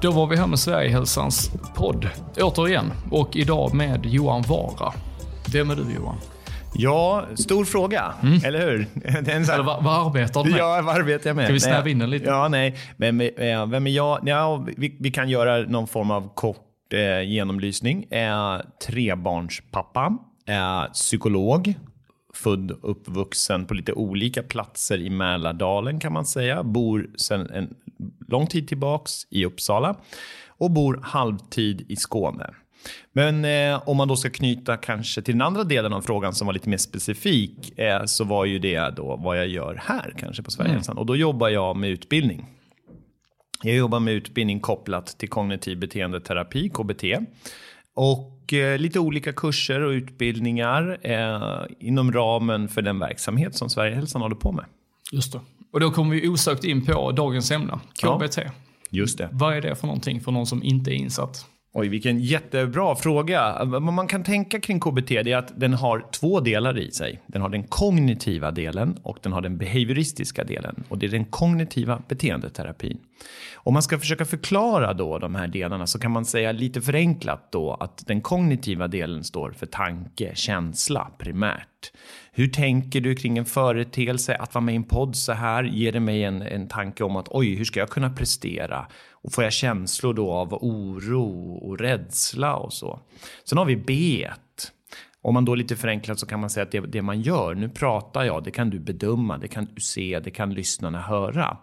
Då var vi här med Sverigehälsans podd återigen och idag med Johan Vara. Vem är du Johan? Ja, stor fråga, mm. eller hur? Eller vad, vad, arbetar du med? Ja, vad arbetar jag med? Ska vi snäva in den lite? Ja, nej. Men vem är jag? Ja, vi, vi kan göra någon form av kort eh, genomlysning. Eh, trebarnspappa, eh, psykolog, född och uppvuxen på lite olika platser i Mälardalen kan man säga. Bor sedan en lång tid tillbaks i Uppsala och bor halvtid i Skåne. Men eh, om man då ska knyta kanske till den andra delen av frågan som var lite mer specifik eh, så var ju det då vad jag gör här kanske på Sverigehälsan. Mm. Och då jobbar jag med utbildning. Jag jobbar med utbildning kopplat till kognitiv beteendeterapi, KBT. Och eh, lite olika kurser och utbildningar eh, inom ramen för den verksamhet som Sverigehälsan håller på med. Just det. Och då kommer vi osökt in på dagens ämne, KBT. Ja, just det. Vad är det för någonting för någon som inte är insatt? Oj, vilken jättebra fråga. Vad man kan tänka kring KBT är att den har två delar i sig. Den har den kognitiva delen och den har den behavioristiska delen. Och det är den kognitiva beteendeterapin. Om man ska försöka förklara då de här delarna så kan man säga lite förenklat då att den kognitiva delen står för tanke, känsla primärt. Hur tänker du kring en företeelse? Att vara med i en podd så här ger det mig en, en tanke om att oj, hur ska jag kunna prestera? Och får jag känslor då av oro och rädsla och så. Sen har vi B. Om man då lite förenklat så kan man säga att det, det, man gör, nu pratar jag, det kan du bedöma, det kan du se, det kan lyssnarna höra.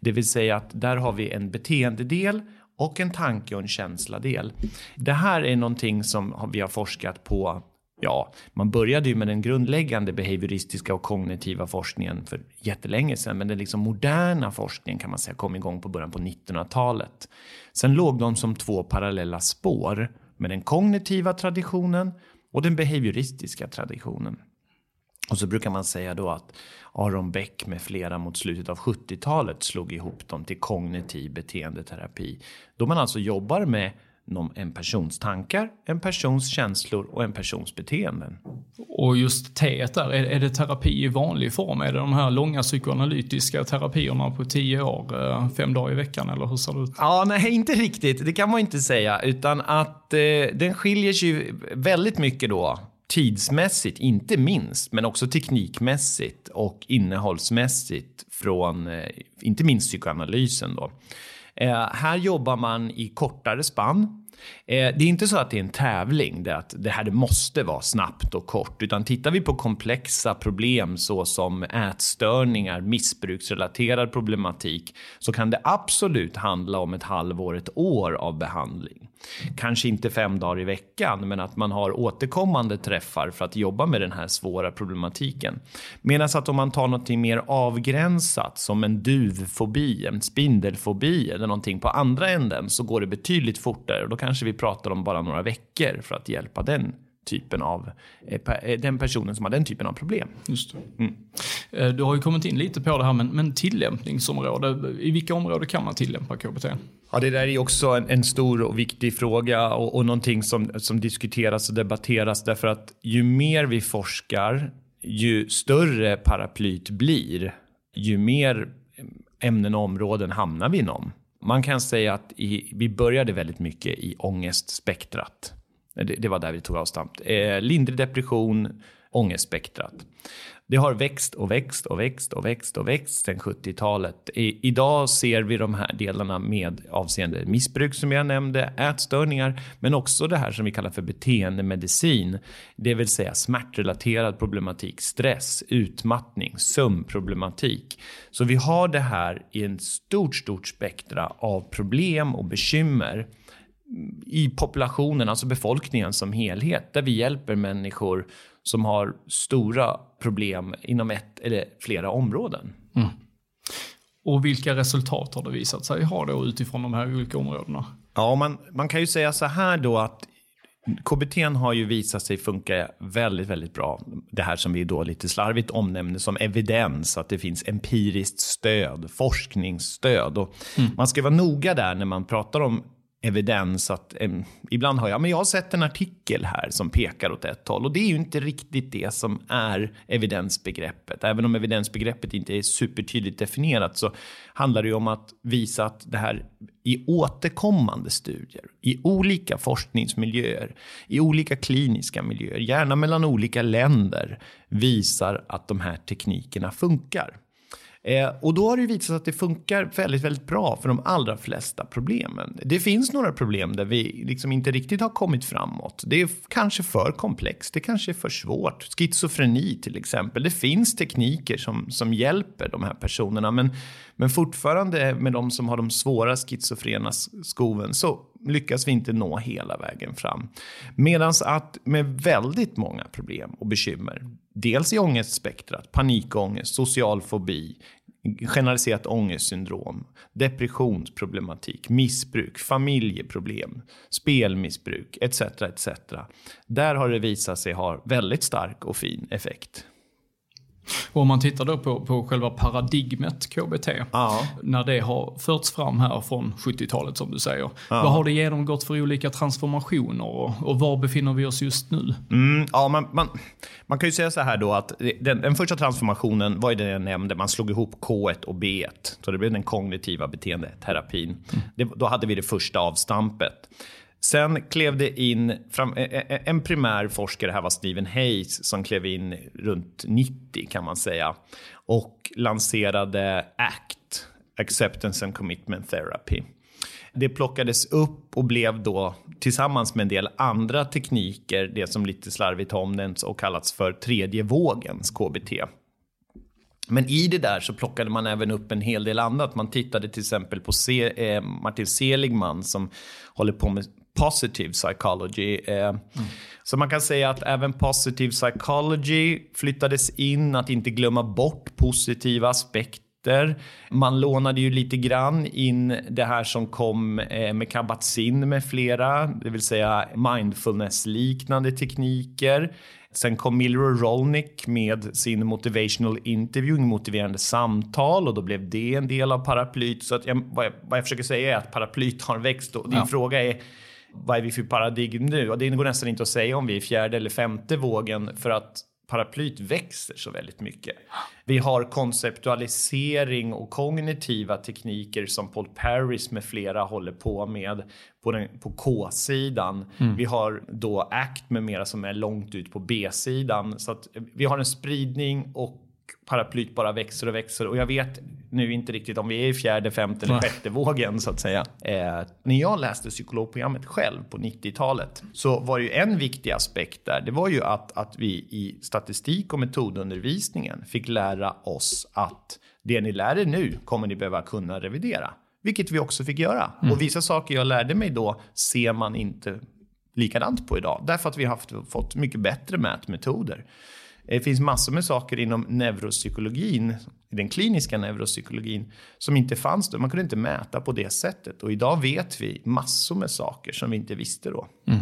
Det vill säga att där har vi en beteendedel och en tanke och en känsladel. Det här är någonting som vi har forskat på Ja, man började ju med den grundläggande behavioristiska och kognitiva forskningen för jättelänge sedan, men den liksom moderna forskningen kan man säga kom igång på början på 1900-talet. Sen låg de som två parallella spår med den kognitiva traditionen och den behavioristiska traditionen. Och så brukar man säga då att Aron Beck med flera mot slutet av 70-talet slog ihop dem till kognitiv beteendeterapi. Då man alltså jobbar med en persons tankar, en persons känslor och en persons beteenden. Och just T där, är, är det terapi i vanlig form? Är det de här långa psykoanalytiska terapierna på tio år, eh, fem dagar i veckan eller hur ser det ut? Ja, nej, inte riktigt. Det kan man inte säga, utan att eh, den skiljer sig väldigt mycket då tidsmässigt, inte minst, men också teknikmässigt och innehållsmässigt från eh, inte minst psykoanalysen då. Eh, här jobbar man i kortare spann. Eh, det är inte så att det är en tävling, det att det här det måste vara snabbt och kort, utan tittar vi på komplexa problem såsom ätstörningar, missbruksrelaterad problematik, så kan det absolut handla om ett halvår, ett år av behandling. Kanske inte fem dagar i veckan, men att man har återkommande träffar för att jobba med den här svåra problematiken. Medan att om man tar något mer avgränsat som en duvfobi, en spindelfobi eller någonting på andra änden så går det betydligt fortare och då kanske vi pratar om bara några veckor för att hjälpa den typen av, eh, eh, den personen som har den typen av problem. Just mm. Eh, du har ju kommit in lite på det här, men, men tillämpningsområde, i vilka områden kan man tillämpa KBT? Ja, det där är också en, en stor och viktig fråga och, och någonting som, som diskuteras och debatteras därför att ju mer vi forskar, ju större paraplyt blir, ju mer ämnen och områden hamnar vi inom. Man kan säga att i, vi började väldigt mycket i ångestspektrat. Det, det var där vi tog avstamp. Eh, lindrig depression, ångestspektrat. Det har växt och växt och växt och växt och växt sedan 70-talet. idag ser vi de här delarna med avseende missbruk som jag nämnde, ätstörningar, men också det här som vi kallar för beteendemedicin, det vill säga smärtrelaterad problematik, stress, utmattning, sömnproblematik. Så vi har det här i en stort, stort spektra av problem och bekymmer i populationen, alltså befolkningen som helhet, där vi hjälper människor som har stora problem inom ett eller flera områden. Mm. Och vilka resultat har det visat sig ha då utifrån de här olika områdena? Ja, man, man kan ju säga så här då att KBT har ju visat sig funka väldigt, väldigt bra. Det här som vi då lite slarvigt omnämner som evidens, att det finns empiriskt stöd, forskningsstöd. Och mm. Man ska vara noga där när man pratar om evidens. Att, eh, ibland har jag, men jag har sett en artikel här som pekar åt ett håll och det är ju inte riktigt det som är evidensbegreppet. Även om evidensbegreppet inte är supertydligt definierat så handlar det ju om att visa att det här i återkommande studier, i olika forskningsmiljöer, i olika kliniska miljöer, gärna mellan olika länder, visar att de här teknikerna funkar. Eh, och då har det visat sig att det funkar väldigt, väldigt bra för de allra flesta problemen. Det finns några problem där vi liksom inte riktigt har kommit framåt. Det är kanske för komplext, det kanske är för svårt. Schizofreni till exempel. Det finns tekniker som, som hjälper de här personerna, men, men fortfarande med de som har de svåra schizofrena skoven så lyckas vi inte nå hela vägen fram. Medan att med väldigt många problem och bekymmer, dels i ångestspektrat, panikångest, social fobi, generaliserat ångestsyndrom, depressionsproblematik, missbruk, familjeproblem, spelmissbruk etc. etc. Där har det visat sig ha väldigt stark och fin effekt. Och om man tittar då på, på själva paradigmet KBT, ja. när det har förts fram här från 70-talet som du säger. Ja. Vad har det genomgått för olika transformationer och, och var befinner vi oss just nu? Mm, ja, man, man, man, kan ju säga så här då att den, den första transformationen var ju den jag nämnde, man slog ihop K1 och B1. Så det blev den kognitiva beteendeterapin. Mm. Det, då hade vi det första avstampet. Sen klev det in, fram, en primär forskare här var Stephen Hayes som klev in runt 90 kan man säga och lanserade ACT, Acceptance and Commitment Therapy. Det plockades upp och blev då tillsammans med en del andra tekniker det som lite slarvigt har omnämnts och kallats för tredje vågens KBT. Men i det där så plockade man även upp en hel del annat. Man tittade till exempel på C, eh, Martin Seligman som håller på med positive psychology. Mm. Så man kan säga att även positive psychology flyttades in, att inte glömma bort positiva aspekter. Man lånade ju lite grann in det här som kom eh, med Kabat-Zinn med flera, det vill säga mindfulness-liknande tekniker. Sen kom Miller och Rolnick med sin motivational interviewing, motiverande samtal och då blev det en del av paraplyt. Så att jag, vad, jag, vad jag försöker säga är att paraplyt har växt och din ja. fråga är vad är vi för paradigm nu? Och det går nästan inte att säga om vi är fjärde eller femte vågen för att paraplyt växer så väldigt mycket. Vi har konceptualisering och kognitiva tekniker som Paul Paris med flera håller på med på, den, på K-sidan. Mm. Vi har då ACT med mera som är långt ut på B-sidan. Så att vi har en spridning och paraplyt bara växer och växer. Och jag vet nu inte riktigt om vi är i fjärde, femte eller sjätte vågen så att säga. Eh, när jag läste psykologprogrammet själv på 90-talet så var det ju en viktig aspekt där. Det var ju att, att vi i statistik och metodundervisningen fick lära oss att det ni lär er nu kommer ni behöva kunna revidera. Vilket vi också fick göra. Mm. Och vissa saker jag lärde mig då ser man inte likadant på idag. Därför att vi har haft, fått mycket bättre mätmetoder. Eh, det finns massor med saker inom neuropsykologin, den kliniska neuropsykologin, som inte fanns då. Man kunde inte mäta på det sättet. Och idag vet vi massor med saker som vi inte visste då. Mm.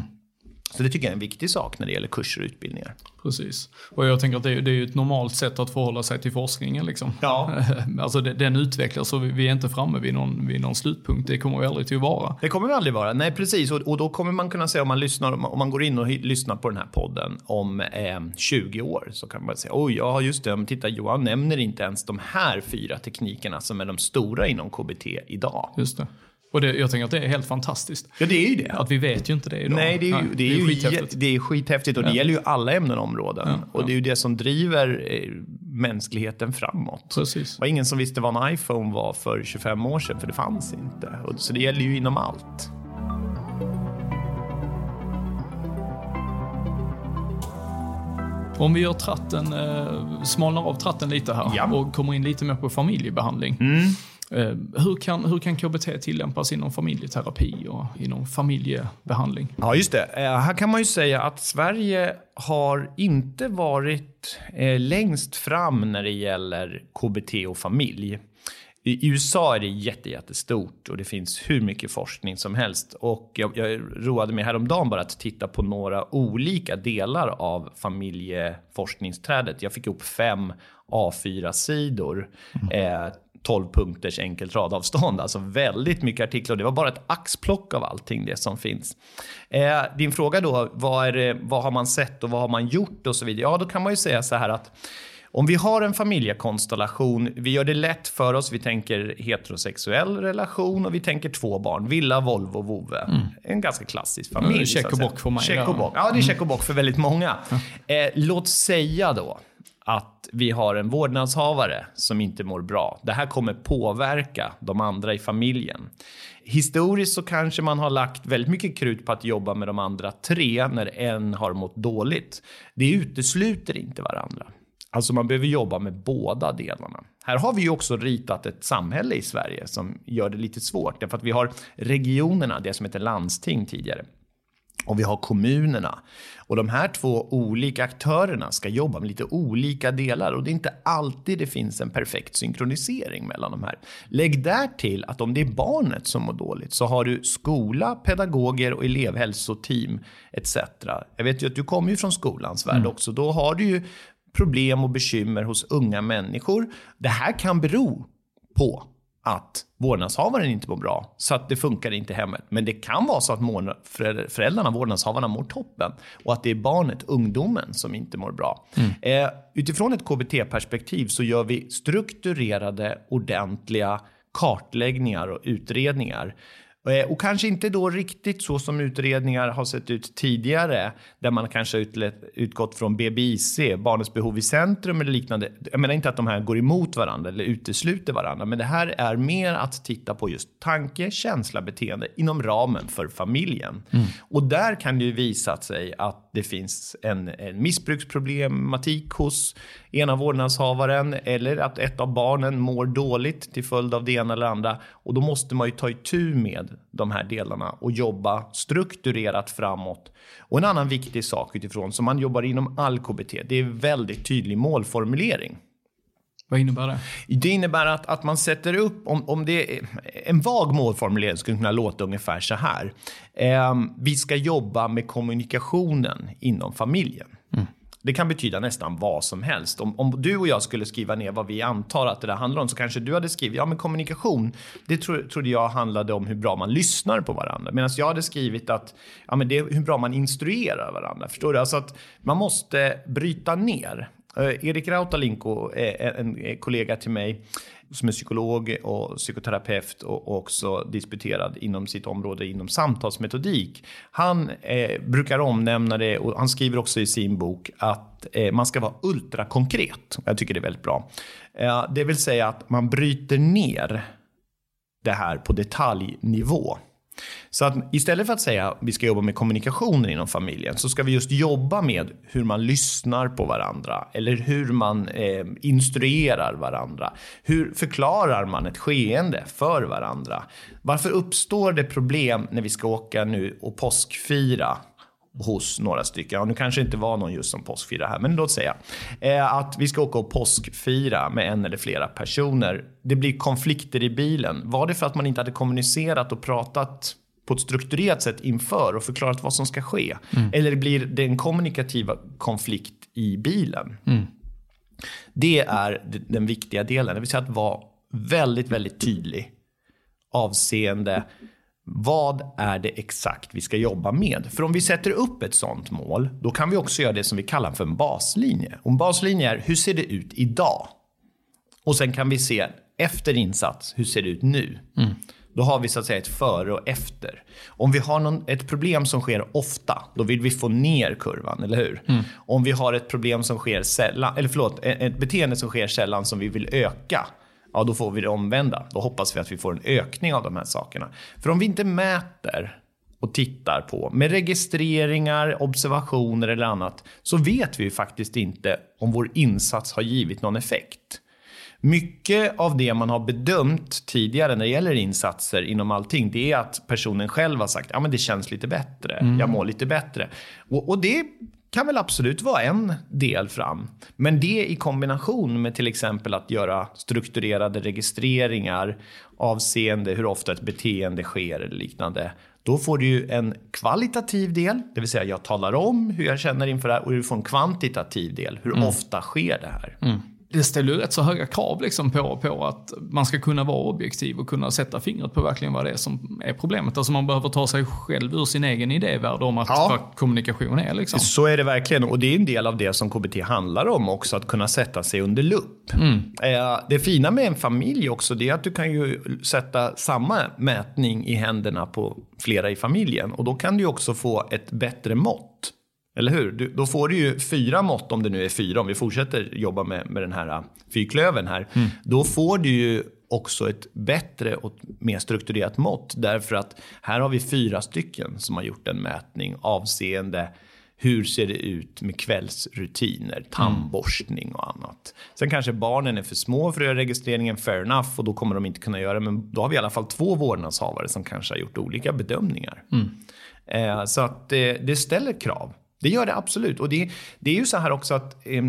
Så det tycker jag är en viktig sak när det gäller kurser och utbildningar. Precis. Och jag tänker att det är, det är ett normalt sätt att förhålla sig till forskningen. Liksom. Ja. alltså den utvecklas och vi är inte framme vid någon, vid någon slutpunkt. Det kommer vi aldrig till att vara. Det kommer vi aldrig vara. Nej, precis. Och, och då kommer man kunna säga om man lyssnar, om man går in och lyssnar på den här podden om eh, 20 år så kan man säga oj, ja just det, men titta Johan nämner inte ens de här fyra teknikerna som är de stora inom KBT idag. Just det. Och det, jag tänker att det är helt fantastiskt. Ja, det är ju det. Att vi vet ju inte det idag. Nej, det är ju, det är, det är ju skithäftigt. Det är skithäftigt och det gäller ju alla ämnen och områden. Ja, och det är ju det som driver eh, mänskligheten framåt. Precis. Det var ingen som visste vad en iPhone var för 25 år sedan, för det fanns inte. Så det gäller ju inom allt. Om vi gör tratten, eh, smalnar av tratten lite här ja. och kommer in lite mer på familjebehandling. Mm. Eh, hur kan, hur kan KBT tillämpas inom familjeterapi och inom familjebehandling? Ja, just det. Eh, här kan man ju säga att Sverige har inte varit eh, längst fram när det gäller KBT och familj. I USA är det jättestort och det finns hur mycket forskning som helst. Och jag, jag roade mig häromdagen bara att titta på några olika delar av familjeforskningsträdet. Jag fick upp fem A4-sidor. Mm. Eh, 12 punkters enkelt radavstånd. Alltså väldigt mycket artiklar. Det var bara ett axplock av allting det som finns. Eh, din fråga då, vad, det, vad har man sett och vad har man gjort och så vidare? Ja, då kan man ju säga så här att om vi har en familjekonstellation, vi gör det lätt för oss, vi tänker heterosexuell relation och vi tänker två barn, villa, Volvo, vovve. Mm. En ganska klassisk familj. Check och bock för mig. Check och bock. Ja, det är mm. check och bock för väldigt många. Eh, låt säga då att vi har en vårdnadshavare som inte mår bra. Det här kommer påverka de andra i familjen. Historiskt så kanske man har lagt väldigt mycket krut på att jobba med de andra tre när en har mått dåligt. Det utesluter inte varandra. Alltså man behöver jobba med båda delarna. Här har vi ju också ritat ett samhälle i Sverige som gör det lite svårt. Därför att vi har regionerna, det som heter landsting tidigare. Och vi har kommunerna. Och de här två olika aktörerna ska jobba med lite olika delar och det är inte alltid det finns en perfekt synkronisering mellan de här. Lägg där till att om det är barnet som mår dåligt så har du skola, pedagoger och elevhälsoteam etc. Jag vet ju att du kommer ju från skolans värld mm. också. Då har du ju problem och bekymmer hos unga människor. Det här kan bero på att vårdnadshavaren inte mår bra, så att det funkar inte i hemmet. Men det kan vara så att föräldrarna, vårdnadshavarna, mår toppen och att det är barnet, ungdomen, som inte mår bra. Mm. Eh, utifrån ett KBT-perspektiv så gör vi strukturerade, ordentliga kartläggningar och utredningar och kanske inte då riktigt så som utredningar har sett ut tidigare, där man kanske har utgått från BBIC, barnets behov i centrum eller liknande. Jag menar inte att de här går emot varandra eller utesluter varandra, men det här är mer att titta på just tanke, känsla, beteende inom ramen för familjen. Mm. Och där kan det ju visa sig att det finns en, en missbruksproblematik hos ena vårdnadshavaren eller att ett av barnen mår dåligt till följd av det ena eller andra. Och då måste man ju ta itu med de här delarna och jobba strukturerat framåt. Och en annan viktig sak utifrån som man jobbar inom all KBT, det är väldigt tydlig målformulering. Vad innebär det? Det innebär att, att man sätter upp, om, om det är en vag målformulering skulle kunna låta ungefär så här. Eh, vi ska jobba med kommunikationen inom familjen. Det kan betyda nästan vad som helst. Om, om, du och jag skulle skriva ner vad vi antar att det där handlar om så kanske du hade skrivit, ja men kommunikation, det tro, trodde jag handlade om hur bra man lyssnar på varandra. Medan jag hade skrivit att ja, men det är hur bra man instruerar varandra. Förstår du? Alltså att man måste bryta ner. Eh, Erik Rautalinko, eh, en kollega till mig, som är psykolog och psykoterapeut och också disputerad inom sitt område inom samtalsmetodik. Han eh, brukar omnämna det och han skriver också i sin bok att eh, man ska vara ultrakonkret. Jag tycker det är väldigt bra. Eh, det vill säga att man bryter ner det här på detaljnivå. Så att istället för att säga att vi ska jobba med kommunikationen inom familjen så ska vi just jobba med hur man lyssnar på varandra eller hur man eh, instruerar varandra. Hur förklarar man ett skeende för varandra? Varför uppstår det problem när vi ska åka nu och påskfira hos några stycken. Ja, nu kanske inte var någon just som påskfira här, men låt säga eh, att vi ska åka och påskfira med en eller flera personer. Det blir konflikter i bilen. Var det för att man inte hade kommunicerat och pratat på ett strukturerat sätt inför och förklarat vad som ska ske? Mm. Eller blir det en kommunikativ konflikt i bilen? Mm. Det är den viktiga delen, det vill säga att vara väldigt, väldigt tydlig avseende vad är det exakt vi ska jobba med? För om vi sätter upp ett sånt mål, då kan vi också göra det som vi kallar för en baslinje. Och en baslinje är, hur ser det ut idag? Och sen kan vi se efter insats, hur ser det ut nu? Mm. Då har vi så att säga ett före och efter. Om vi har någon, ett problem som sker ofta, då vill vi få ner kurvan, eller hur? Mm. Om vi har ett problem som sker sällan, eller förlåt, ett beteende som sker sällan som vi vill öka, ja då får vi det omvända. Då hoppas vi att vi får en ökning av de här sakerna. För om vi inte mäter och tittar på med registreringar, observationer eller annat så vet vi ju faktiskt inte om vår insats har givit någon effekt. Mycket av det man har bedömt tidigare när det gäller insatser inom allting, det är att personen själv har sagt ja men det känns lite bättre, mm. jag mår lite bättre. Och, och det kan väl absolut vara en del fram. Men det i kombination med till exempel att göra strukturerade registreringar avseende hur ofta ett beteende sker eller liknande. Då får du ju en kvalitativ del, det vill säga jag talar om hur jag känner inför det här och du får en kvantitativ del, hur mm. ofta sker det här? Mm. Det ställer ju rätt så höga krav liksom på, på att man ska kunna vara objektiv och kunna sätta fingret på verkligen vad det är som är problemet. Alltså man behöver ta sig själv ur sin egen idévärld om att ja. vad kommunikation är. Liksom. Så är det verkligen och det är en del av det som KBT handlar om också, att kunna sätta sig under lupp. Mm. Eh, det fina med en familj också, det är att du kan ju sätta samma mätning i händerna på flera i familjen och då kan du också få ett bättre mått eller hur? Du, då får du ju fyra mått om det nu är fyra, om vi fortsätter jobba med, med den här äh, fyrklöven här. Mm. Då får du ju också ett bättre och mer strukturerat mått. Därför att här har vi fyra stycken som har gjort en mätning avseende hur ser det ut med kvällsrutiner, tandborstning och annat. Sen kanske barnen är för små för att göra registreringen, fair enough, och då kommer de inte kunna göra det. Men då har vi i alla fall två vårdnadshavare som kanske har gjort olika bedömningar. Mm. Eh, så att det, det ställer krav. Det gör det absolut. Och det, det är ju så här också att eh,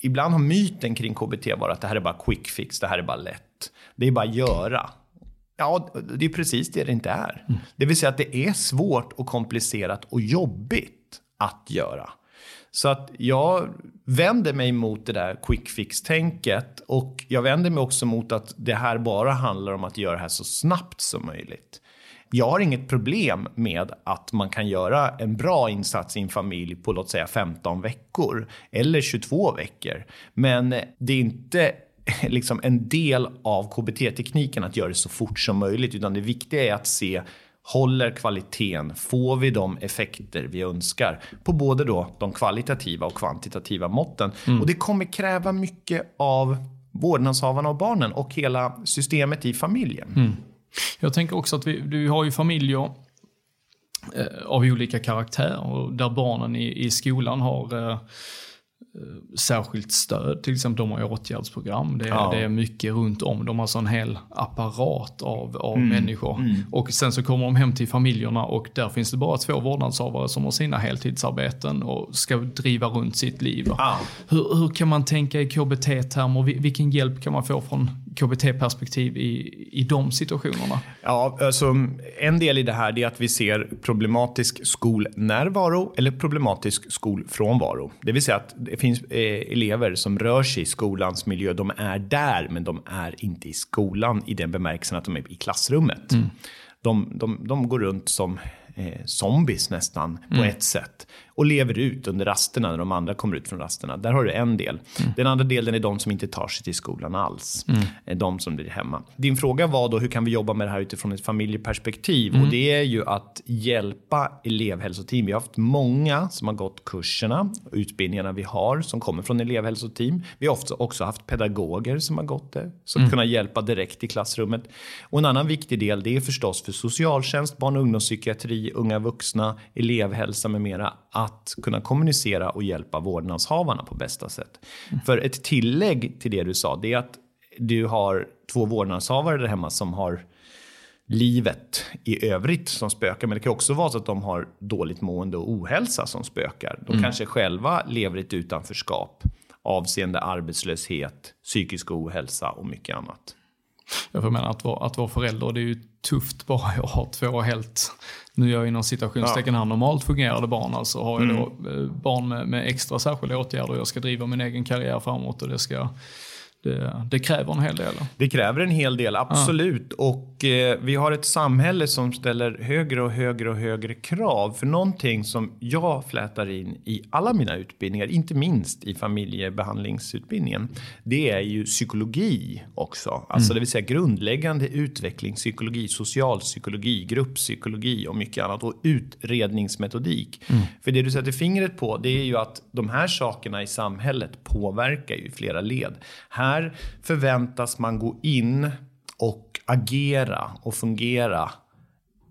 ibland har myten kring KBT varit att det här är bara quick fix, det här är bara lätt. Det är bara att göra. Ja, det är precis det det inte är. Mm. Det vill säga att det är svårt och komplicerat och jobbigt att göra. Så att jag vänder mig mot det där quick fix-tänket och jag vänder mig också mot att det här bara handlar om att göra det här så snabbt som möjligt. Jag har inget problem med att man kan göra en bra insats i en familj på låt säga 15 veckor eller 22 veckor. Men det är inte liksom en del av KBT-tekniken att göra det så fort som möjligt, utan det viktiga är att se Håller kvaliteten? Får vi de effekter vi önskar på både då de kvalitativa och kvantitativa måtten? Mm. Och det kommer kräva mycket av vårdnadshavarna och barnen och hela systemet i familjen. Mm. Jag tänker också att vi, vi har ju familjer eh, av olika karaktär och där barnen i, i skolan har eh, Eh, särskilt stöd. Till exempel de har åtgärdsprogram. Det är, ja. det är mycket runt om. De har en hel apparat av, av mm. människor. Mm. Och sen så kommer de hem till familjerna och där finns det bara två vårdnadshavare som har sina heltidsarbeten och ska driva runt sitt liv. Ja. Hur, hur kan man tänka i KBT-termer? Vilken hjälp kan man få från KBT-perspektiv i, i de situationerna? Ja, alltså, en del i det här är att vi ser problematisk skolnärvaro eller problematisk skolfrånvaro. Det vill säga att det finns eh, elever som rör sig i skolans miljö. De är där, men de är inte i skolan i den bemärkelsen att de är i klassrummet. Mm. De, de, de går runt som eh, zombies nästan på mm. ett sätt och lever ut under rasterna när de andra kommer ut från rasterna. Där har du en del. Mm. Den andra delen är de som inte tar sig till skolan alls. Mm. De som blir hemma. Din fråga var då hur kan vi jobba med det här utifrån ett familjeperspektiv? Mm. Och det är ju att hjälpa elevhälsoteam. Vi har haft många som har gått kurserna, utbildningarna vi har som kommer från elevhälsoteam. Vi har också haft pedagoger som har gått det, som mm. kunna hjälpa direkt i klassrummet. Och en annan viktig del det är förstås för socialtjänst, barn och ungdomspsykiatri, unga vuxna, elevhälsa med mera att kunna kommunicera och hjälpa vårdnadshavarna på bästa sätt. Mm. För ett tillägg till det du sa, det är att du har två vårdnadshavare där hemma som har livet i övrigt som spökar. Men det kan också vara så att de har dåligt mående och ohälsa som spökar. De mm. kanske själva lever i ett utanförskap avseende arbetslöshet, psykisk ohälsa och mycket annat. Jag menar att vara, att vara förälder, det är ju tufft bara att ha två helt, nu gör jag inom citationstecken här, normalt fungerande barn. Alltså har jag då mm. eh, barn med, med extra särskilda åtgärder och jag ska driva min egen karriär framåt och det ska det, det, kräver en hel del. Det kräver en hel del, absolut. Ja. Och eh, vi har ett samhälle som ställer högre och högre och högre krav. För någonting som jag flätar in i alla mina utbildningar, inte minst i familjebehandlingsutbildningen, det är ju psykologi också. Alltså mm. det vill säga grundläggande utvecklingspsykologi, socialpsykologi, grupppsykologi och mycket annat. Och utredningsmetodik. Mm. För det du sätter fingret på, det är ju att de här sakerna i samhället påverkar ju flera led. Här här förväntas man gå in och agera och fungera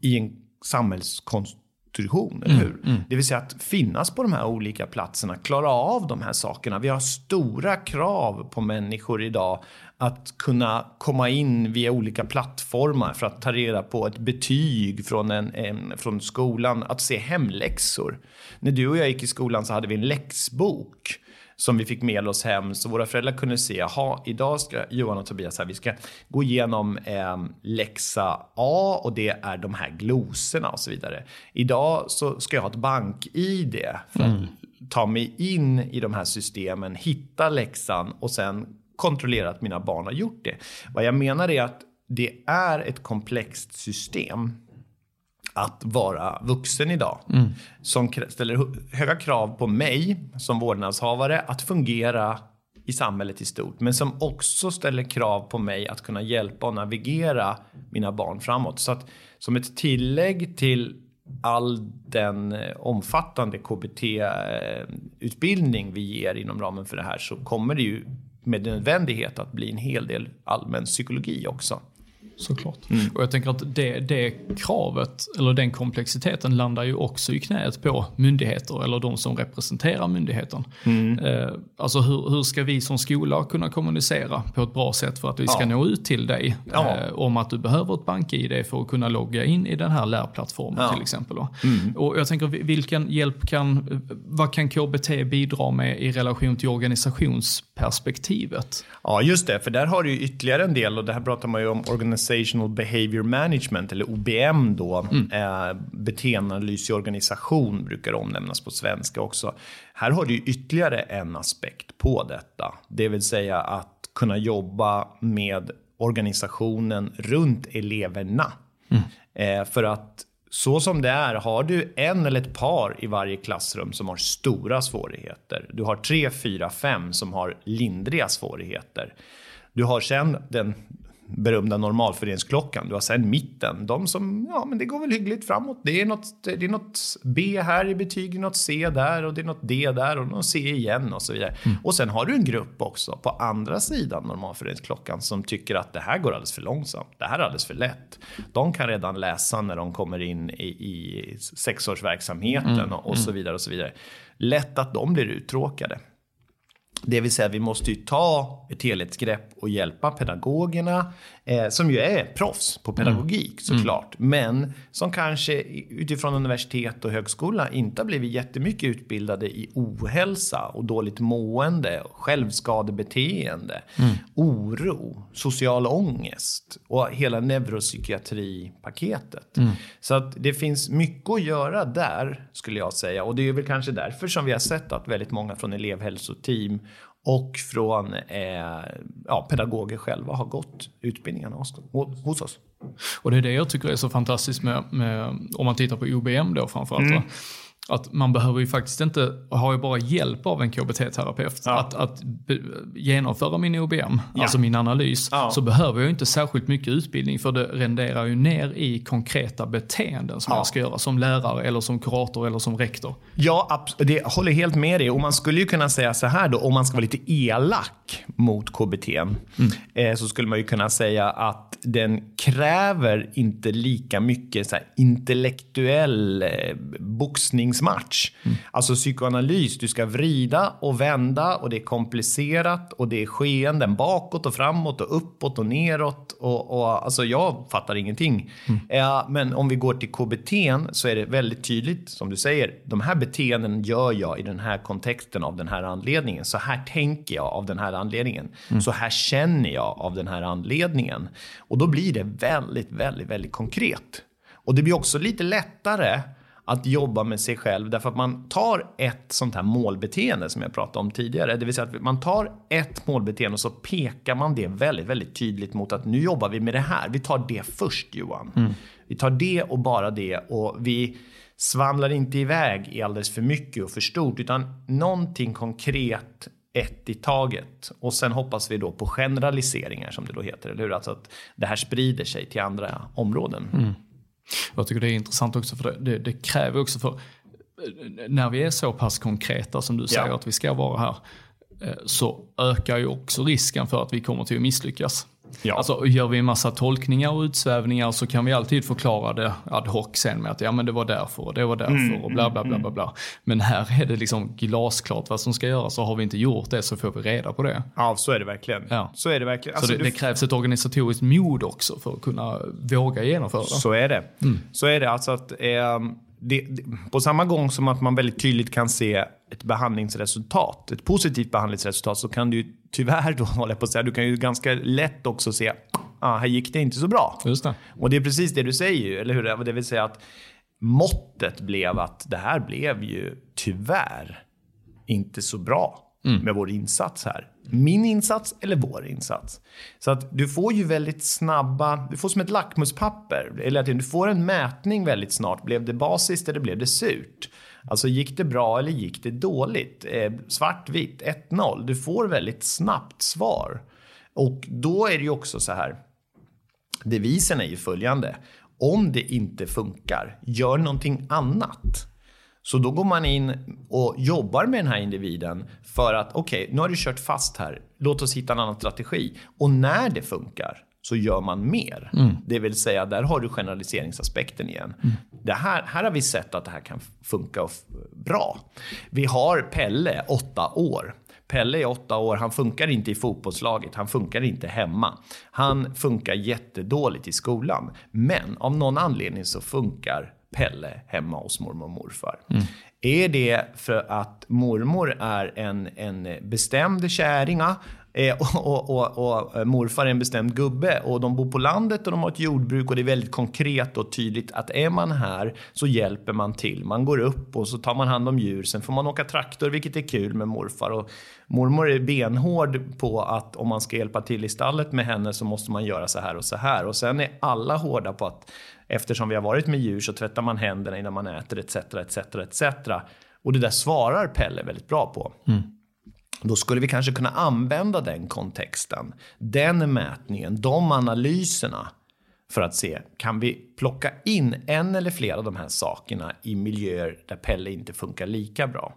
i en samhällskonstitution, eller mm, hur? Mm, mm. Det vill säga att finnas på de här olika platserna, klara av de här sakerna. Vi har stora krav på människor idag att kunna komma in via olika plattformar för att ta reda på ett betyg från, en, en, från skolan, att se hemläxor. När du och jag gick i skolan så hade vi en läxbok som vi fick med oss hem så våra föräldrar kunde se, jaha, idag ska Johan och Tobias här, vi ska gå igenom eh, läxa A och det är de här glosorna och så vidare. Idag så ska jag ha ett bank-id för att mm. ta mig in i de här systemen, hitta läxan och sen kontrollera att mina barn har gjort det. Vad jag menar är att det är ett komplext system att vara vuxen idag. Mm. Som ställer höga krav på mig som vårdnadshavare att fungera i samhället i stort. Men som också ställer krav på mig att kunna hjälpa och navigera mina barn framåt. Så att som ett tillägg till all den eh, omfattande KBT-utbildning vi ger inom ramen för det här så kommer det ju med nödvändighet att bli en hel del allmän psykologi också. Såklart. Mm. Och jag tänker att det, det kravet, eller den komplexiteten landar ju också i knät på myndigheter eller de som representerar myndigheten. Mm. Eh, alltså hur, hur ska vi som skola kunna kommunicera på ett bra sätt för att vi ska ja. nå ut till dig ja. eh, om att du behöver ett bank-id för att kunna logga in i den här lärplattformen ja. till exempel. Mm. Och jag tänker vilken hjälp kan, vad kan KBT bidra med i relation till organisationsperspektivet? Ja just det, för där har du ju ytterligare en del och det här pratar man ju om organisation Organizational Behavior Management, eller OBM då, mm. eh, beteendeanalys i organisation brukar omnämnas på svenska också. Här har du ytterligare en aspekt på detta, det vill säga att kunna jobba med organisationen runt eleverna. Mm. Eh, för att så som det är, har du en eller ett par i varje klassrum som har stora svårigheter. Du har tre, fyra, fem som har lindriga svårigheter. Du har sen den berömda normalföreningsklockan. Du har sen mitten, de som, ja men det går väl hyggligt framåt. Det är något, det är något B här i betyg, något C där och det är något D där och något C igen och så vidare. Mm. Och sen har du en grupp också på andra sidan normalföreningsklockan som tycker att det här går alldeles för långsamt. Det här är alldeles för lätt. De kan redan läsa när de kommer in i, i sexårsverksamheten mm. och, och så mm. vidare och så vidare. Lätt att de blir uttråkade. Det vill säga vi måste ju ta ett helhetsgrepp och hjälpa pedagogerna eh, som ju är proffs på pedagogik mm. såklart. Mm. Men som kanske utifrån universitet och högskola inte har blivit jättemycket utbildade i ohälsa och dåligt mående, självskadebeteende, mm. oro, social ångest och hela neuropsykiatripaketet. Mm. Så att det finns mycket att göra där skulle jag säga och det är väl kanske därför som vi har sett att väldigt många från elevhälsoteam och från eh, ja, pedagoger själva har gått utbildningarna hos, hos oss. Och det är det jag tycker är så fantastiskt med, med om man tittar på OBM då framförallt. Mm att man behöver ju faktiskt inte, ha ju bara hjälp av en KBT-terapeut ja. att, att genomföra min OBM, ja. alltså min analys, ja. så behöver jag inte särskilt mycket utbildning för det renderar ju ner i konkreta beteenden som jag ska göra som lärare eller som kurator eller som rektor. Ja, det håller helt med dig och man skulle ju kunna säga så här då, om man ska vara lite elak mot KBT, mm. eh, så skulle man ju kunna säga att den kräver inte lika mycket så intellektuell eh, boxning träningsmatch. Mm. Alltså psykoanalys, du ska vrida och vända och det är komplicerat och det är skeenden bakåt och framåt och uppåt och neråt. Och, och, alltså jag fattar ingenting. Mm. Ja, men om vi går till KBT så är det väldigt tydligt, som du säger, de här beteenden gör jag i den här kontexten av den här anledningen. Så här tänker jag av den här anledningen. Mm. Så här känner jag av den här anledningen. Och då blir det väldigt, väldigt, väldigt konkret. Och det blir också lite lättare att jobba med sig själv därför att man tar ett sånt här målbeteende som jag pratade om tidigare. Det vill säga att man tar ett målbeteende och så pekar man det väldigt, väldigt tydligt mot att nu jobbar vi med det här. Vi tar det först Johan. Mm. Vi tar det och bara det och vi svamlar inte iväg i alldeles för mycket och för stort utan någonting konkret ett i taget. Och sen hoppas vi då på generaliseringar som det då heter, eller hur? Alltså att det här sprider sig till andra områden. Mm. Jag tycker det är intressant också för det, det, det kräver också för när vi är så pass konkreta som du säger ja. att vi ska vara här eh, så ökar ju också risken för att vi kommer till att misslyckas. Ja. Alltså, gör vi en massa tolkningar och utsvävningar så kan vi alltid förklara det ad hoc sen med att ja men det var därför och det var därför mm, och bla bla bla mm. bla bla. Men här är det liksom glasklart vad som ska göras så har vi inte gjort det så får vi reda på det. Ja så är det verkligen. Ja. Så är det verkligen. Alltså, så det, det, krävs ett organisatoriskt mod också för att kunna våga genomföra. Så är det. Mm. Så är det alltså att eh, det, det, på samma gång som att man väldigt tydligt kan se ett behandlingsresultat, ett positivt behandlingsresultat, så kan du tyvärr då, håller på att säga, du kan ju ganska lätt också se, ah, här gick det inte så bra. Just det. Och det är precis det du säger eller hur? Det vill säga att måttet blev att det här blev ju tyvärr inte så bra. mm. med vår insats här. Min insats eller vår insats. Så att du får ju väldigt snabba, du får som ett lackmuspapper. Eller att du får en mätning väldigt snart. Blev det basiskt eller blev det surt? Alltså gick det bra eller gick det dåligt? Eh, Svartvitt, 1-0. Du får väldigt snabbt svar. Och då är det ju också så här. Devisen är ju följande. Om det inte funkar, gör någonting annat. Så då går man in och jobbar med den här individen för att okej, okay, nu har du kört fast här. Låt oss hitta en annan strategi. Och när det funkar så gör man mer. Mm. Det vill säga, där har du generaliseringsaspekten igen. Mm. Det här, här har vi sett att det här kan funka bra. Vi har Pelle, åtta år. Pelle är åtta år, han funkar inte i fotbollslaget, han funkar inte hemma. Han funkar jättedåligt i skolan. Men av någon anledning så funkar Pelle hemma hos mormor och morfar. Mm. Är det för att mormor är en, en bestämd käringa Eh, och, och, och, eh, morfar är en bestämd gubbe och de bor på landet och de har ett jordbruk och det är väldigt konkret och tydligt att är man här så hjälper man till. Man går upp och så tar man hand om djur. Sen får man åka traktor, vilket är kul med morfar. Och mormor är benhård på att om man ska hjälpa till i stallet med henne så måste man göra så här och så här. Och sen är alla hårda på att Eftersom vi har varit med djur så tvättar man händerna innan man äter etc. etc, etc. Och det där svarar Pelle väldigt bra på. Mm. Då skulle vi kanske kunna använda den kontexten, den mätningen, de analyserna för att se, kan vi plocka in en eller flera av de här sakerna i miljöer där Pelle inte funkar lika bra?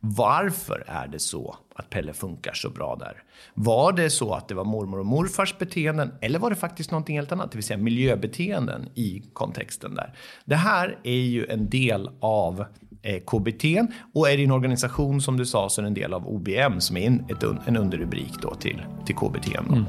Varför är det så att Pelle funkar så bra där? Var det så att det var mormor och morfars beteenden eller var det faktiskt någonting helt annat, det vill säga miljöbeteenden i kontexten där? Det här är ju en del av KBT och är det en organisation som du sa så är det en del av OBM som är en, ett, en underrubrik då till, till KBT. Då. Mm.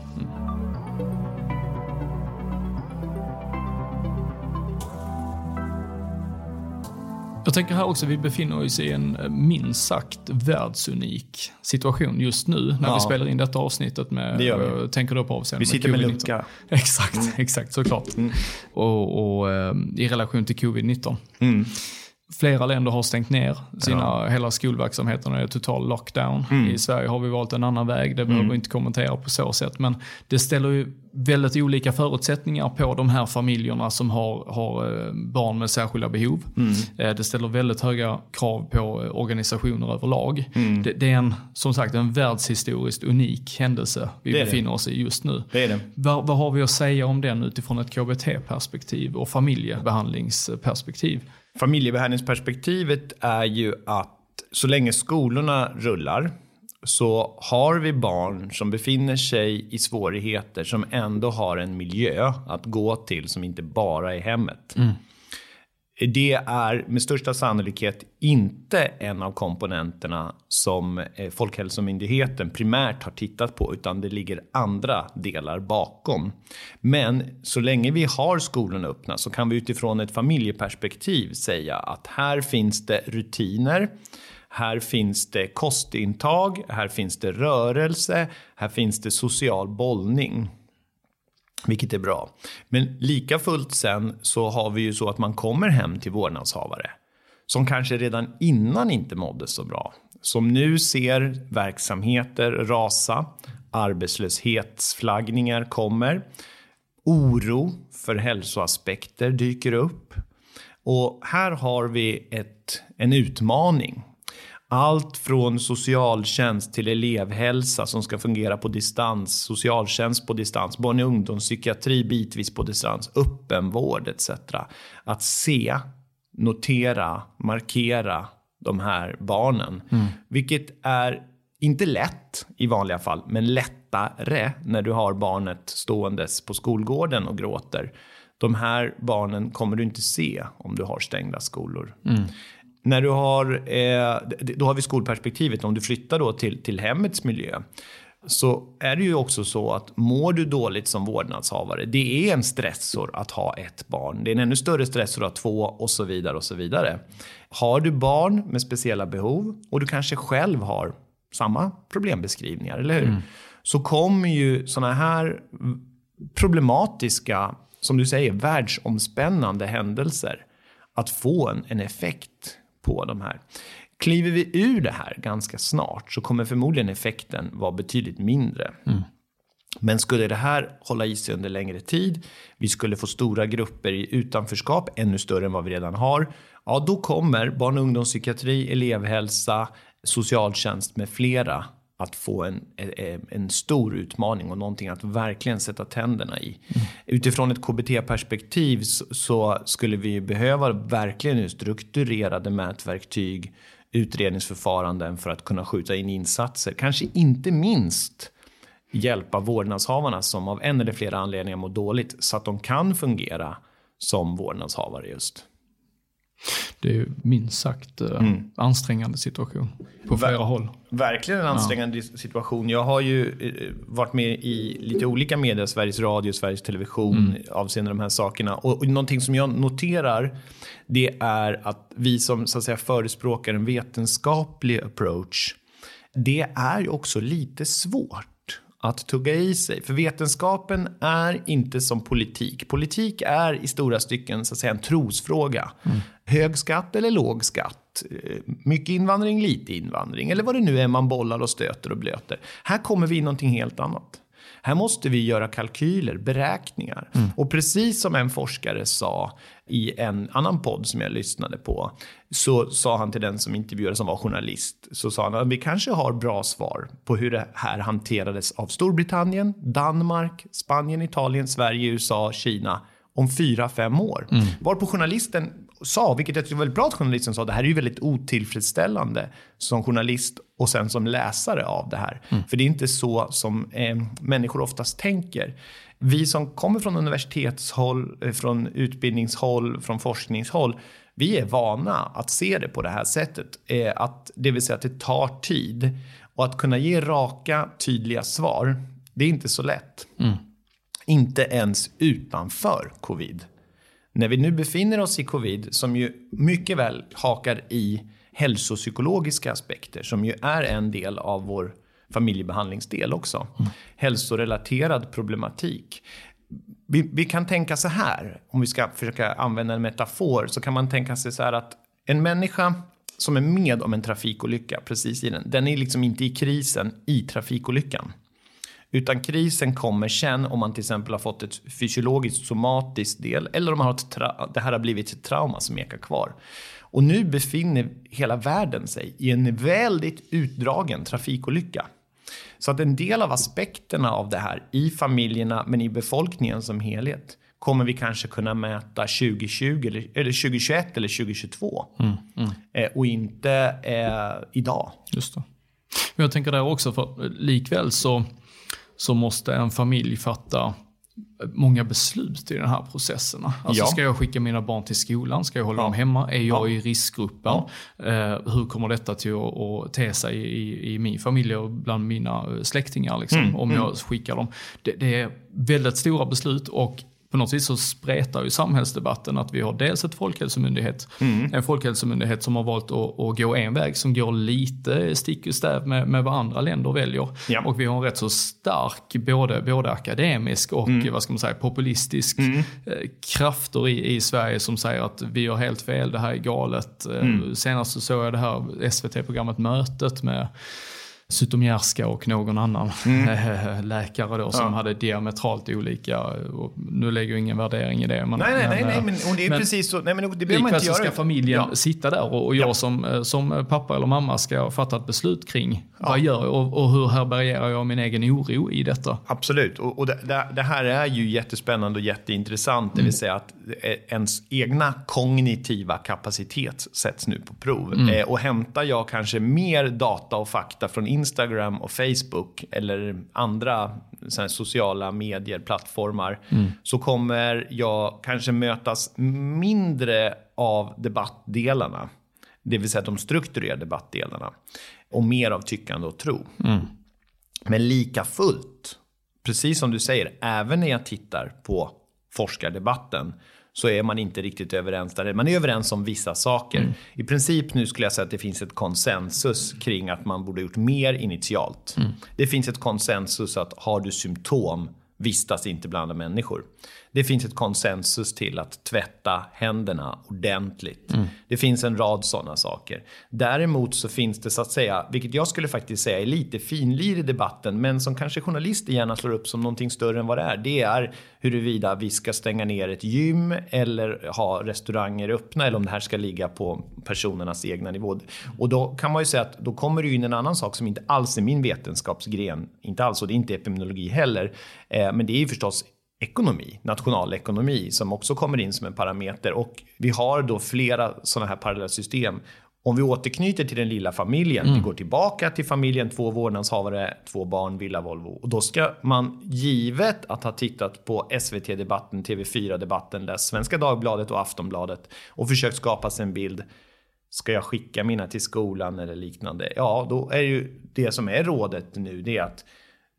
Jag tänker här också, vi befinner oss i en eh, minst sagt världsunik situation just nu när ja. vi spelar in detta avsnittet med, det vi. tänker då på avseende Vi sitter med, med lucka. Exakt, mm. exakt såklart. Mm. Och, och eh, i relation till covid-19. Mm. Flera länder har stängt ner sina, ja. hela skolverksamheten och är total lockdown. Mm. I Sverige har vi valt en annan väg, det behöver mm. vi inte kommentera på så sätt. Men det ställer ju väldigt olika förutsättningar på de här familjerna som har, har eh, barn med särskilda behov. Mm. Eh, det ställer väldigt höga krav på organisationer överlag. Mm. Det, det, är en, som sagt en världshistoriskt unik händelse vi befinner det. oss i just nu. Det det. Vad, vad har vi att säga om den utifrån ett KBT-perspektiv och familjebehandlingsperspektiv? Familjebehandlingsperspektivet är ju att så länge skolorna rullar så har vi barn som befinner sig i svårigheter som ändå har en miljö att gå till som inte bara är hemmet. Mm. Det är med största sannolikhet inte en av komponenterna som eh, Folkhälsomyndigheten primärt har tittat på, utan det ligger andra delar bakom. Men så länge vi har skolorna öppna så kan vi utifrån ett familjeperspektiv säga att här finns det rutiner, här finns det kostintag, här finns det rörelse, här finns det social bollning. Vilket är bra. Men lika fullt sen så har vi ju så att man kommer hem till vårdnadshavare som kanske redan innan inte mådde så bra. Som nu ser verksamheter rasa, arbetslöshetsflaggningar kommer, oro för hälsoaspekter dyker upp. Och här har vi ett, en utmaning allt från socialtjänst till elevhälsa som ska fungera på distans, socialtjänst på distans, barn och ungdomspsykiatri bitvis på distans, öppenvård etc. Att se, notera, markera de här barnen. Mm. Vilket är inte lätt i vanliga fall, men lättare när du har barnet ståendes på skolgården och gråter. De här barnen kommer du inte se om du har stängda skolor. Mm när du har, eh, då har vi skolperspektivet, om du flyttar då till, till hemmets miljö så är det ju också så att mår du dåligt som vårdnadshavare, det är en stressor att ha ett barn. Det är en ännu större stressor att ha två och så vidare och så vidare. Har du barn med speciella behov och du kanske själv har samma problembeskrivningar, eller hur? Mm. Så kommer ju sådana här problematiska, som du säger, världsomspännande händelser att få en, en effekt på de här. Kliver vi ur det här ganska snart så kommer förmodligen effekten vara betydligt mindre. Mm. Men skulle det här hålla i sig under längre tid, vi skulle få stora grupper i utanförskap, ännu större än vad vi redan har, ja då kommer barn och ungdomspsykiatri, elevhälsa, socialtjänst med flera att få en, en stor utmaning och någonting att verkligen sätta tänderna i. Mm. Utifrån ett KBT-perspektiv så, så, skulle vi behöva verkligen strukturerade mätverktyg, utredningsförfaranden för att kunna skjuta in insatser. Kanske inte minst hjälpa vårdnadshavarna som av en eller flera anledningar mår dåligt så att de kan fungera som vårdnadshavare just. Det är minst sagt eh, mm. ansträngande situation på flera Ver håll. Verkligen en ansträngande ja. situation. Jag har ju eh, varit med i lite olika medier, Sveriges Radio, Sveriges Television, mm. avseende de här sakerna. Och, och någonting som jag noterar, det är att vi som så att säga, förespråkar en vetenskaplig approach, det är ju också lite svårt att tugga i sig. För vetenskapen är inte som politik. Politik är i stora stycken så att säga, en trosfråga. Mm. Hög skatt eller låg skatt? Eh, mycket invandring, lite invandring. Eller vad det nu är man bollar och stöter och blöter. Här kommer vi in någonting helt annat. Här måste vi göra kalkyler, beräkningar. Mm. Och precis som en forskare sa i en annan podd som jag lyssnade på, så sa han till den som intervjuade som var journalist, så sa han att vi kanske har bra svar på hur det här hanterades av Storbritannien, Danmark, Spanien, Italien, Sverige, USA, Kina om fyra, fem år. Mm. Varpå journalisten sa, vilket jag tycker var väldigt bra att journalisten sa, det här är ju väldigt otillfredsställande som journalist och sen som läsare av det här. Mm. För det är inte så som eh, människor oftast tänker. Vi som kommer från universitetshåll, eh, från utbildningshåll, från forskningshåll, vi är vana att se det på det här sättet. Eh, att, det vill säga att det tar tid. Och att kunna ge raka, tydliga svar, det är inte så lätt. Mm. Inte ens utanför covid. När vi nu befinner oss i covid, som ju mycket väl hakar i hälsopsykologiska aspekter, som ju är en del av vår familjebehandlingsdel också. Mm. Hälsorelaterad problematik. Vi, vi, kan tänka så här, om vi ska försöka använda en metafor, så kan man tänka sig så här att en människa som är med om en trafikolycka precis i den, den är liksom inte i krisen i trafikolyckan. Utan krisen kommer sen om man till exempel har fått ett fysiologiskt somatiskt del eller om man har ett det här har blivit ett trauma som ekar kvar. Och nu befinner hela världen sig i en väldigt utdragen trafikolycka. Så att en del av aspekterna av det här i familjerna men i befolkningen som helhet kommer vi kanske kunna mäta 2020 eller, eller 2021 eller 2022. Mm, mm. Eh, och inte eh, idag. Just det. Men jag tänker där också, för likväl så så måste en familj fatta många beslut i den här processerna. Alltså ja. Ska jag skicka mina barn till skolan? Ska jag hålla ja. dem hemma? Är jag ja. i riskgruppen? Eh, hur kommer detta till att, att te sig i, i min familj och bland mina släktingar? Liksom, mm. Om jag mm. skickar dem. Det, det, är väldigt stora beslut och på något vis så spretar ju samhällsdebatten att vi har dels ett folkhälsomyndighet, mm. en folkhälsomyndighet som har valt att, att, gå en väg som går lite stick i stäv med, med vad andra länder väljer. Ja. Och vi har en rätt så stark, både, både akademisk och mm. vad ska man säga, populistisk mm. Eh, krafter i, i Sverige som säger att vi har helt fel, det här är galet. Eh, mm. Senast så såg jag det här SVT-programmet Mötet med Zytomierska och någon annan mm. läkare då som ja. hade diametralt olika, nu lägger jag ingen värdering i det. Men, nej, nej, nej, nej, men och det är men, precis så. Nej, men det behöver man inte göra. ska familjen ja. sitta där och, och jag ja. som, eh, som pappa eller mamma ska fatta ett beslut kring vad gör jag och, och hur härbärgerar jag min egen oro i detta. Absolut, och, och det, det, här är ju jättespännande och jätteintressant, det vill mm. säga att ens egna kognitiva kapacitet sätts nu på prov. Mm. Eh, och hämtar jag kanske mer data och fakta från Instagram och Facebook eller andra sociala medier, plattformar, mm. så kommer jag kanske mötas mindre av debattdelarna. Det vill säga de strukturerade debattdelarna. Och mer av tyckande och tro. Mm. Men lika fullt, precis som du säger, även när jag tittar på forskardebatten så är man inte riktigt överens där. Man är överens om vissa saker. Mm. I princip nu skulle jag säga att det finns ett konsensus kring att man borde gjort mer initialt. Mm. Det finns ett konsensus att har du symptom vistas inte bland människor. Det finns ett konsensus till att tvätta händerna ordentligt. Mm. Det finns en rad sådana saker. Däremot så finns det så att säga, vilket jag skulle faktiskt säga är lite finlir i debatten, men som kanske journalister gärna slår upp som någonting större än vad det är. Det är huruvida vi ska stänga ner ett gym eller ha restauranger öppna eller om det här ska ligga på personernas egna nivå. Och då kan man ju säga att då kommer det in en annan sak som inte alls är min vetenskapsgren. Inte alls, och det är inte epidemiologi heller. Eh, men det är ju förstås ekonomi, nationalekonomi, som också kommer in som en parameter. Och vi har då flera sådana här parallella system. Om vi återknyter till den lilla familjen, mm. vi går tillbaka till familjen, två vårdnadshavare, två barn, villa, Volvo. Och då ska man, givet att ha tittat på SVT-debatten, TV4-debatten, läst Svenska Dagbladet och Aftonbladet och försökt skapa sig en bild. Ska jag skicka mina till skolan eller liknande? Ja, då är ju det som är rådet nu, det är att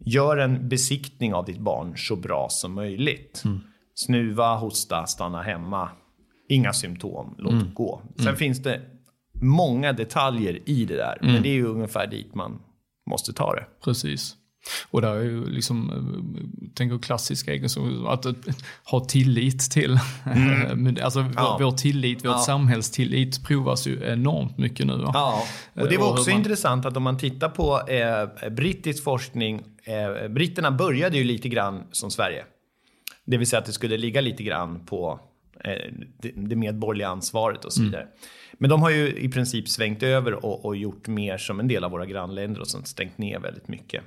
Gör en besiktning av ditt barn så bra som möjligt. Mm. Snuva, hosta, stanna hemma. Inga symptom, låt mm. gå. Sen mm. finns det många detaljer i det där. Men mm. det är ju ungefär dit man måste ta det. Precis. Och där är ju liksom, eh, tänker klassiska egenskaper, att, att ha tillit till, mm. alltså vår, ja. vår tillit, vårt ja. samhällstillit provas ju enormt mycket nu. Ja, och det var också man... intressant att om man tittar på eh, brittisk forskning, eh, britterna började ju lite grann som Sverige. Det vill säga att det skulle ligga lite grann på eh, det, det medborgerliga ansvaret och så mm. vidare. Mm. Men de har ju i princip svängt över och, och, gjort mer som en del av våra grannländer och sånt, stängt ner väldigt mycket.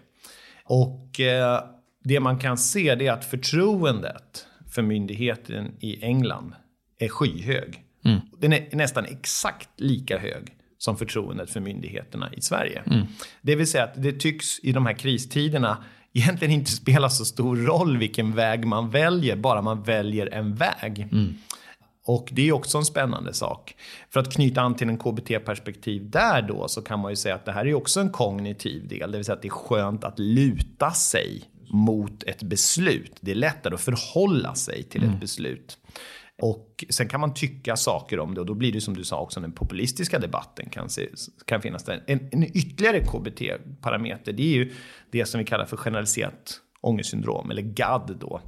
Och eh, det man kan se är att förtroendet för myndigheten i England är skyhög. Mm. Den är nästan exakt lika hög som förtroendet för myndigheterna i Sverige. Mm. Det vill säga att det tycks i de här kristiderna egentligen inte spela så stor roll vilken väg man väljer, bara man väljer en väg. Mm. Och det är också en spännande sak. För att knyta an till en KBT-perspektiv där då så kan man ju säga att det här är också en kognitiv del. Det vill säga att det är skönt att luta sig mot ett beslut. Det är lättare att förhålla sig till mm. ett beslut. Och sen kan man tycka saker om det och då blir det som du sa också den populistiska debatten kan, se, kan finnas där. En, en ytterligare KBT-parameter det är ju det som vi kallar för generaliserat ångestsyndrom eller GAD då.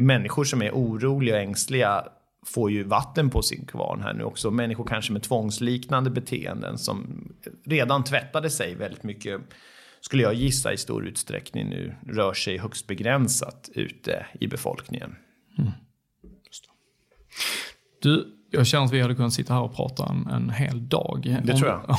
Människor som är oroliga och ängsliga får ju vatten på sin kvarn här nu också. Människor kanske med tvångsliknande beteenden som redan tvättade sig väldigt mycket, skulle jag gissa i stor utsträckning nu, rör sig högst begränsat ute i befolkningen. Mm. Du, jag känner att vi hade kunnat sitta här och prata en, en hel dag. Det om, tror jag.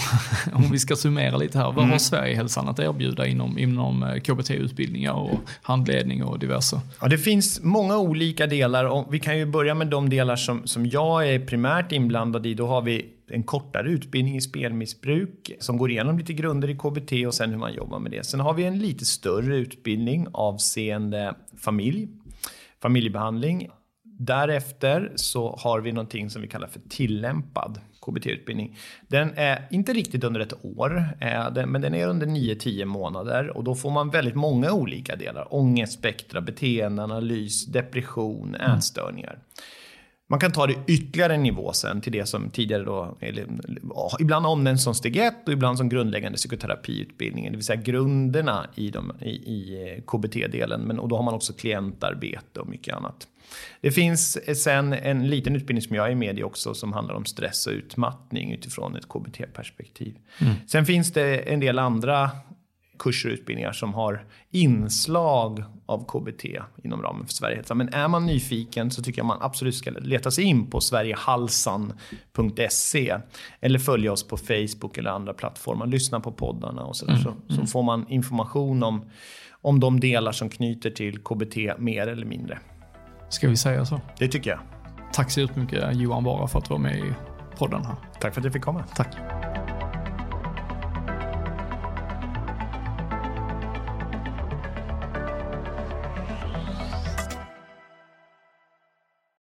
om vi ska summera lite här. Vad mm. har Sverigehälsan att erbjuda inom, inom eh, KBT-utbildningar och handledning och diverse? Ja, det finns många olika delar. Och vi kan ju börja med de delar som, som jag är primärt inblandad i. Då har vi en kortare utbildning i spelmissbruk som går igenom lite grunder i KBT och sen hur man jobbar med det. Sen har vi en lite större utbildning avseende familj, familjebehandling Därefter så har vi någonting som vi kallar för tillämpad KBT-utbildning. Den är inte riktigt under ett år, men den är under 9-10 månader och då får man väldigt många olika delar. Ångestspektra, beteendeanalys, depression, mm. ätstörningar. Man kan ta det ytterligare en nivå sen till det som tidigare då, eller, ibland omnämns som steg 1 och ibland som grundläggande psykoterapiutbildningen, det vill säga grunderna i, de, i, i KBT-delen. och då har man också klientarbete och mycket annat. Det finns sen en liten utbildning som jag är med i också som handlar om stress och utmattning utifrån ett KBT-perspektiv. Mm. Sen finns det en del andra kurser och utbildningar som har inslag av KBT inom ramen för Sverigehälsan. Men är man nyfiken så tycker jag man absolut ska leta sig in på sverigehalsan.se eller följa oss på Facebook eller andra plattformar. Lyssna på poddarna och sådär. Mm. Så, så får man information om, om de delar som knyter till KBT mer eller mindre. Ska vi säga så? Det tycker jag. Tack så jättemycket Johan Bara för att du var med i podden här. Tack för att jag fick komma. Tack.